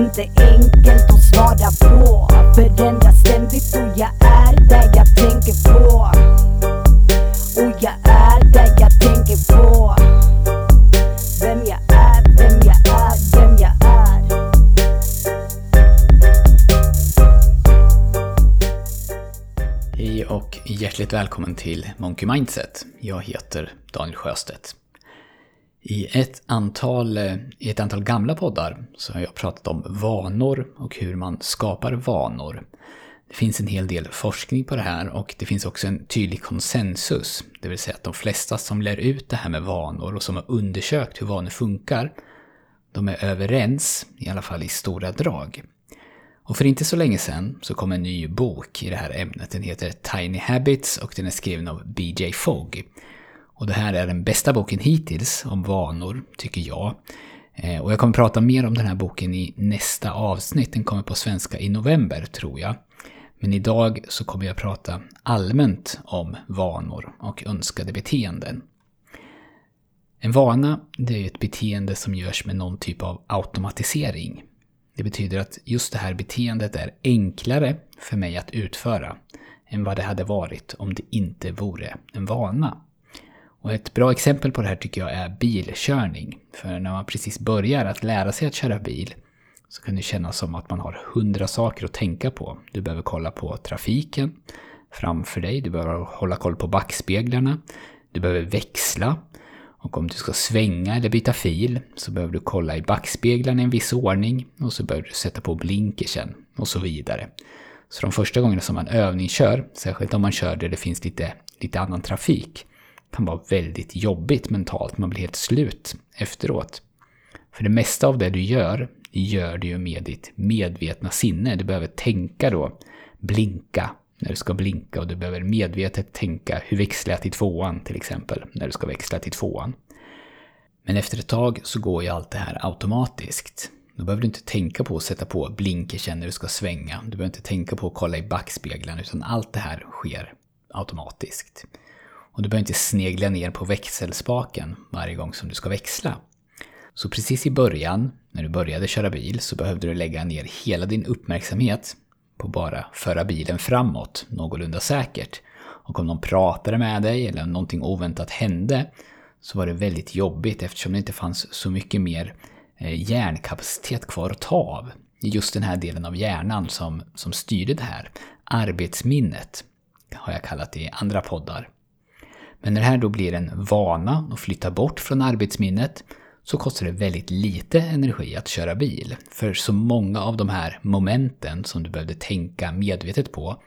inte enkelt att svara på. Förändras ständigt och jag är där jag tänker på. Och jag är där jag tänker på. Vem jag är, vem jag är, vem jag är. Hej och hjärtligt välkommen till Monkey Mindset. Jag heter Daniel Sjöstedt. I ett, antal, eh, I ett antal gamla poddar så har jag pratat om vanor och hur man skapar vanor. Det finns en hel del forskning på det här och det finns också en tydlig konsensus. Det vill säga att de flesta som lär ut det här med vanor och som har undersökt hur vanor funkar, de är överens, i alla fall i stora drag. Och för inte så länge sedan så kom en ny bok i det här ämnet. Den heter Tiny Habits och den är skriven av BJ Fogg. Och det här är den bästa boken hittills om vanor, tycker jag. Eh, och jag kommer prata mer om den här boken i nästa avsnitt. Den kommer på svenska i november, tror jag. Men idag så kommer jag prata allmänt om vanor och önskade beteenden. En vana, det är ett beteende som görs med någon typ av automatisering. Det betyder att just det här beteendet är enklare för mig att utföra än vad det hade varit om det inte vore en vana. Och ett bra exempel på det här tycker jag är bilkörning. För när man precis börjar att lära sig att köra bil så kan det kännas som att man har hundra saker att tänka på. Du behöver kolla på trafiken framför dig, du behöver hålla koll på backspeglarna, du behöver växla, och om du ska svänga eller byta fil så behöver du kolla i backspeglarna i en viss ordning och så behöver du sätta på blinkersen och så vidare. Så de första gångerna som man övningskör, särskilt om man kör där det finns lite, lite annan trafik, kan vara väldigt jobbigt mentalt. Man blir helt slut efteråt. För det mesta av det du gör, det gör du ju med ditt medvetna sinne. Du behöver tänka då, blinka när du ska blinka och du behöver medvetet tänka hur växlar jag till tvåan till exempel, när du ska växla till tvåan. Men efter ett tag så går ju allt det här automatiskt. Då behöver du inte tänka på att sätta på blinkersen när du ska svänga. Du behöver inte tänka på att kolla i backspeglarna utan allt det här sker automatiskt. Och du behöver inte snegla ner på växelspaken varje gång som du ska växla. Så precis i början, när du började köra bil, så behövde du lägga ner hela din uppmärksamhet på bara föra bilen framåt någorlunda säkert. Och om någon pratade med dig eller om någonting oväntat hände så var det väldigt jobbigt eftersom det inte fanns så mycket mer eh, hjärnkapacitet kvar att ta av. I just den här delen av hjärnan som, som styrde det här. Arbetsminnet har jag kallat det i andra poddar. Men när det här då blir en vana och flyttar bort från arbetsminnet så kostar det väldigt lite energi att köra bil. För så många av de här momenten som du behövde tänka medvetet på,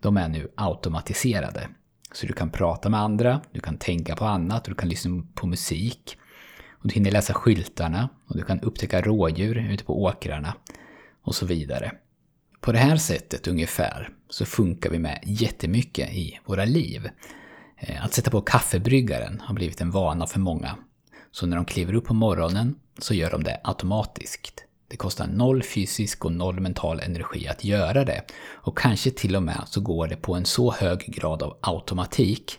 de är nu automatiserade. Så du kan prata med andra, du kan tänka på annat, du kan lyssna på musik. Och du hinner läsa skyltarna och du kan upptäcka rådjur ute på åkrarna och så vidare. På det här sättet ungefär så funkar vi med jättemycket i våra liv. Eh, att sätta på kaffebryggaren har blivit en vana för många. Så när de kliver upp på morgonen så gör de det automatiskt. Det kostar noll fysisk och noll mental energi att göra det. Och kanske till och med så går det på en så hög grad av automatik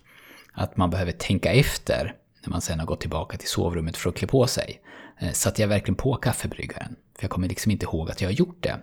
att man behöver tänka efter när man sen har gått tillbaka till sovrummet för att klä på sig. Eh, satte jag verkligen på kaffebryggaren? För jag kommer liksom inte ihåg att jag har gjort det.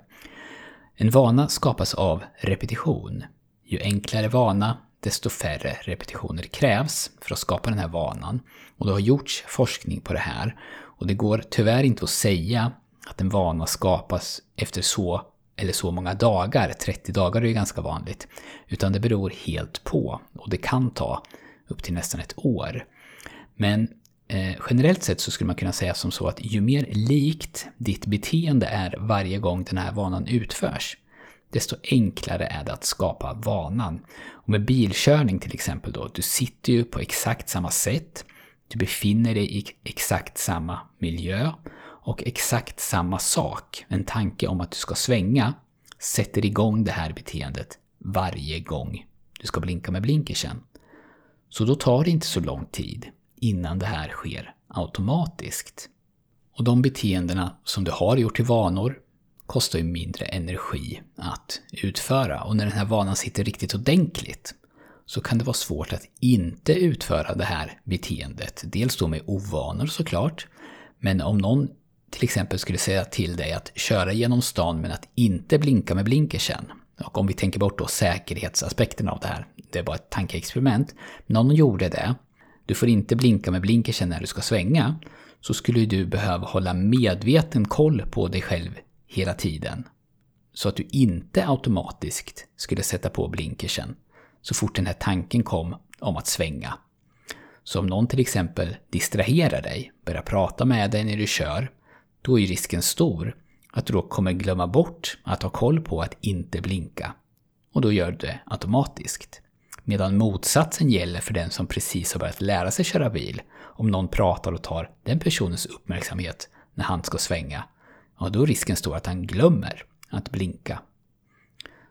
En vana skapas av repetition. Ju enklare vana, desto färre repetitioner krävs för att skapa den här vanan. Och det har gjorts forskning på det här. Och det går tyvärr inte att säga att en vana skapas efter så eller så många dagar, 30 dagar är ju ganska vanligt, utan det beror helt på och det kan ta upp till nästan ett år. Men eh, generellt sett så skulle man kunna säga som så att ju mer likt ditt beteende är varje gång den här vanan utförs, desto enklare är det att skapa vanan. Och med bilkörning till exempel då, du sitter ju på exakt samma sätt, du befinner dig i exakt samma miljö och exakt samma sak, en tanke om att du ska svänga, sätter igång det här beteendet varje gång du ska blinka med blinkersen. Så då tar det inte så lång tid innan det här sker automatiskt. Och de beteendena som du har gjort till vanor kostar ju mindre energi att utföra. Och när den här vanan sitter riktigt ordentligt så kan det vara svårt att inte utföra det här beteendet. Dels då med ovanor såklart, men om någon till exempel skulle säga till dig att köra genom stan men att inte blinka med blinkersen. Och om vi tänker bort då säkerhetsaspekten av det här, det är bara ett tankeexperiment. Men om någon gjorde det, du får inte blinka med blinkersen när du ska svänga, så skulle du behöva hålla medveten koll på dig själv hela tiden. Så att du inte automatiskt skulle sätta på blinkersen så fort den här tanken kom om att svänga. Så om någon till exempel distraherar dig, börjar prata med dig när du kör, då är risken stor att du då kommer glömma bort att ha koll på att inte blinka. Och då gör du det automatiskt. Medan motsatsen gäller för den som precis har börjat lära sig köra bil. Om någon pratar och tar den personens uppmärksamhet när han ska svänga, ja då är risken stor att han glömmer att blinka.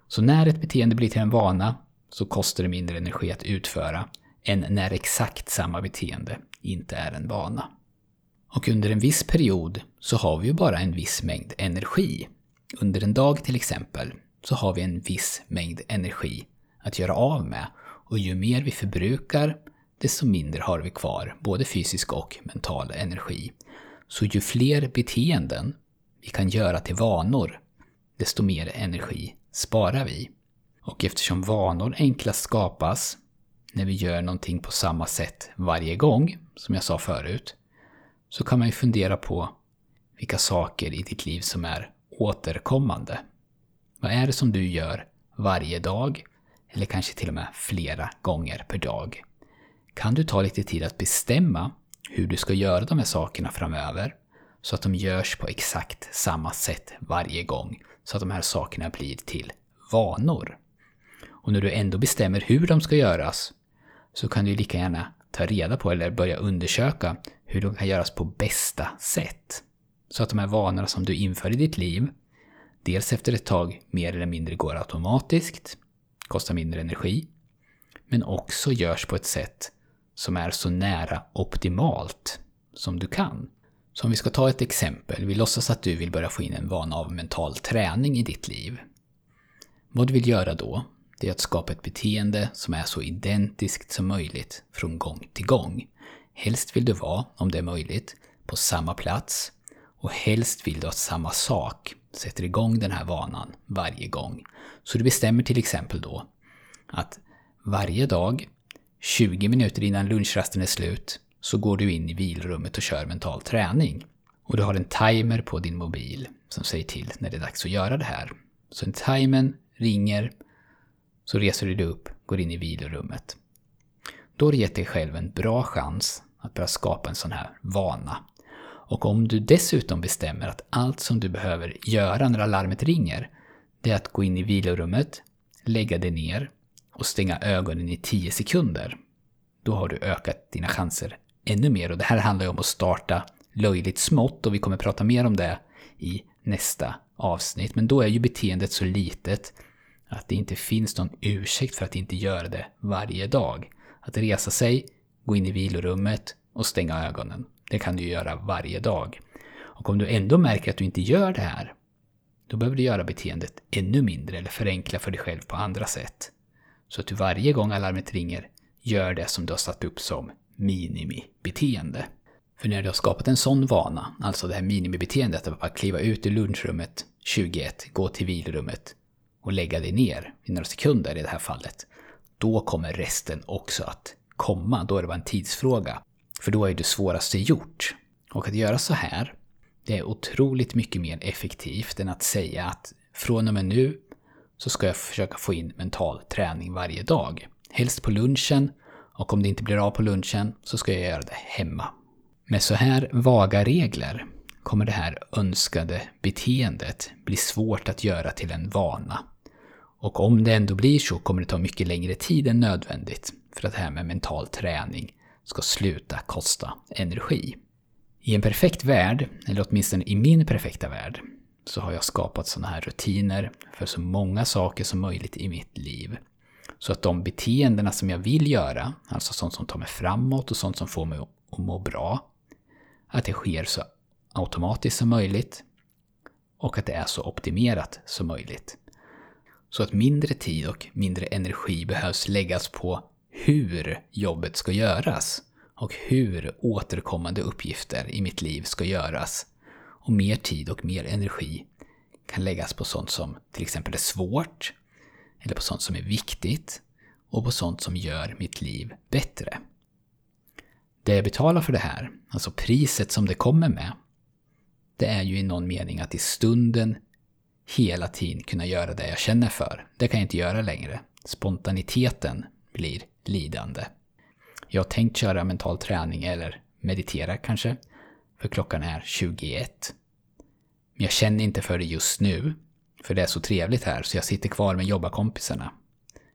Så när ett beteende blir till en vana så kostar det mindre energi att utföra än när exakt samma beteende inte är en vana. Och under en viss period så har vi ju bara en viss mängd energi. Under en dag till exempel så har vi en viss mängd energi att göra av med och ju mer vi förbrukar desto mindre har vi kvar, både fysisk och mental energi. Så ju fler beteenden vi kan göra till vanor, desto mer energi sparar vi. Och eftersom vanor enklast skapas när vi gör någonting på samma sätt varje gång, som jag sa förut, så kan man ju fundera på vilka saker i ditt liv som är återkommande. Vad är det som du gör varje dag? Eller kanske till och med flera gånger per dag. Kan du ta lite tid att bestämma hur du ska göra de här sakerna framöver? Så att de görs på exakt samma sätt varje gång. Så att de här sakerna blir till vanor. Och när du ändå bestämmer hur de ska göras så kan du lika gärna ta reda på eller börja undersöka hur de kan göras på bästa sätt. Så att de här vanorna som du inför i ditt liv, dels efter ett tag mer eller mindre går automatiskt, kostar mindre energi, men också görs på ett sätt som är så nära optimalt som du kan. Så om vi ska ta ett exempel, vi låtsas att du vill börja få in en vana av mental träning i ditt liv. Vad du vill göra då, det är att skapa ett beteende som är så identiskt som möjligt från gång till gång. Helst vill du vara, om det är möjligt, på samma plats och helst vill du att samma sak sätter igång den här vanan varje gång. Så du bestämmer till exempel då att varje dag, 20 minuter innan lunchrasten är slut, så går du in i vilrummet och kör mental träning. Och du har en timer på din mobil som säger till när det är dags att göra det här. Så en timern ringer, så reser du dig upp, går in i vilorummet. Då har du gett dig själv en bra chans att börja skapa en sån här vana. Och om du dessutom bestämmer att allt som du behöver göra när alarmet ringer, det är att gå in i vilorummet, lägga dig ner och stänga ögonen i 10 sekunder. Då har du ökat dina chanser ännu mer och det här handlar ju om att starta löjligt smått och vi kommer prata mer om det i nästa avsnitt. Men då är ju beteendet så litet att det inte finns någon ursäkt för att inte göra det varje dag. Att resa sig, gå in i vilorummet och stänga ögonen. Det kan du göra varje dag. Och om du ändå märker att du inte gör det här, då behöver du göra beteendet ännu mindre eller förenkla för dig själv på andra sätt. Så att du varje gång alarmet ringer gör det som du har satt upp som minimibeteende. För när du har skapat en sån vana, alltså det här minimibeteendet att bara kliva ut ur lunchrummet 21, gå till vilrummet och lägga dig ner i några sekunder i det här fallet, då kommer resten också att komma. Då är det bara en tidsfråga. För då är det svåraste gjort. Och att göra så här, det är otroligt mycket mer effektivt än att säga att från och med nu så ska jag försöka få in mental träning varje dag. Helst på lunchen och om det inte blir av på lunchen så ska jag göra det hemma. Med så här vaga regler kommer det här önskade beteendet bli svårt att göra till en vana. Och om det ändå blir så kommer det ta mycket längre tid än nödvändigt för att det här med mental träning ska sluta kosta energi. I en perfekt värld, eller åtminstone i min perfekta värld, så har jag skapat sådana här rutiner för så många saker som möjligt i mitt liv. Så att de beteendena som jag vill göra, alltså sånt som tar mig framåt och sånt som får mig att må bra, att det sker så automatiskt som möjligt och att det är så optimerat som möjligt. Så att mindre tid och mindre energi behövs läggas på hur jobbet ska göras och hur återkommande uppgifter i mitt liv ska göras. Och mer tid och mer energi kan läggas på sånt som till exempel är svårt, eller på sånt som är viktigt och på sånt som gör mitt liv bättre. Det jag betalar för det här, alltså priset som det kommer med, det är ju i någon mening att i stunden hela tiden kunna göra det jag känner för. Det kan jag inte göra längre. Spontaniteten blir lidande. Jag har tänkt köra mental träning eller meditera kanske, för klockan är 21. Men jag känner inte för det just nu, för det är så trevligt här så jag sitter kvar med jobbarkompisarna.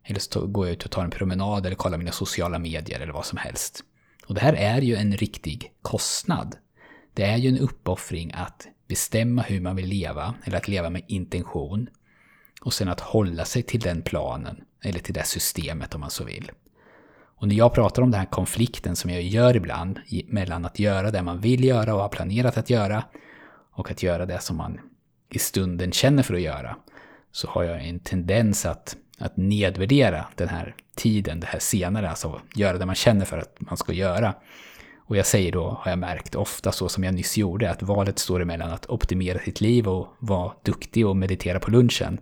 Eller så går jag ut och tar en promenad eller kollar mina sociala medier eller vad som helst. Och det här är ju en riktig kostnad. Det är ju en uppoffring att bestämma hur man vill leva, eller att leva med intention. Och sen att hålla sig till den planen, eller till det systemet om man så vill. Och när jag pratar om den här konflikten som jag gör ibland, mellan att göra det man vill göra och har planerat att göra, och att göra det som man i stunden känner för att göra, så har jag en tendens att, att nedvärdera den här tiden, det här senare, alltså göra det man känner för att man ska göra. Och jag säger då, har jag märkt, ofta så som jag nyss gjorde, att valet står emellan att optimera sitt liv och vara duktig och meditera på lunchen,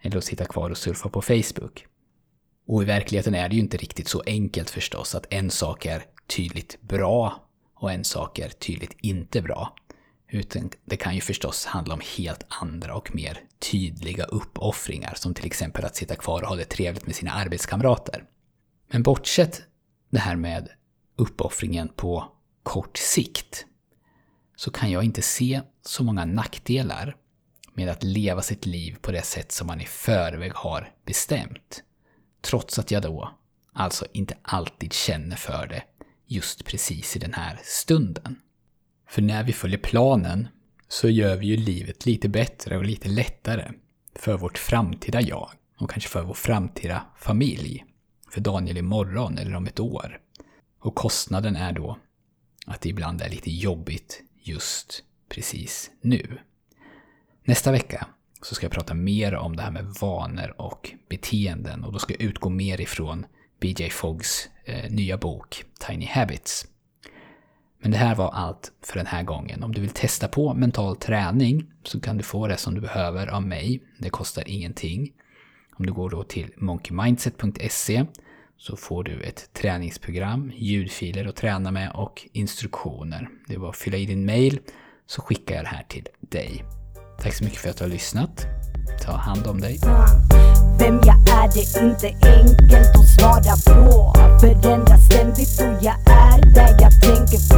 eller att sitta kvar och surfa på Facebook. Och i verkligheten är det ju inte riktigt så enkelt förstås att en sak är tydligt bra och en sak är tydligt inte bra. Utan det kan ju förstås handla om helt andra och mer tydliga uppoffringar, som till exempel att sitta kvar och ha det trevligt med sina arbetskamrater. Men bortsett det här med uppoffringen på kort sikt, så kan jag inte se så många nackdelar med att leva sitt liv på det sätt som man i förväg har bestämt. Trots att jag då alltså inte alltid känner för det just precis i den här stunden. För när vi följer planen så gör vi ju livet lite bättre och lite lättare för vårt framtida jag och kanske för vår framtida familj. För Daniel imorgon eller om ett år. Och kostnaden är då att det ibland är lite jobbigt just precis nu. Nästa vecka så ska jag prata mer om det här med vanor och beteenden och då ska jag utgå mer ifrån BJ Foggs eh, nya bok Tiny Habits. Men det här var allt för den här gången. Om du vill testa på mental träning så kan du få det som du behöver av mig. Det kostar ingenting. Om du går då till monkeymindset.se så får du ett träningsprogram, ljudfiler att träna med och instruktioner. Det är bara att fylla i din mail så skickar jag det här till dig. Tack så mycket för att du har lyssnat. Ta hand om dig. Vem jag är det är inte enkelt att svara på Förändras ständigt och jag är där jag tänker på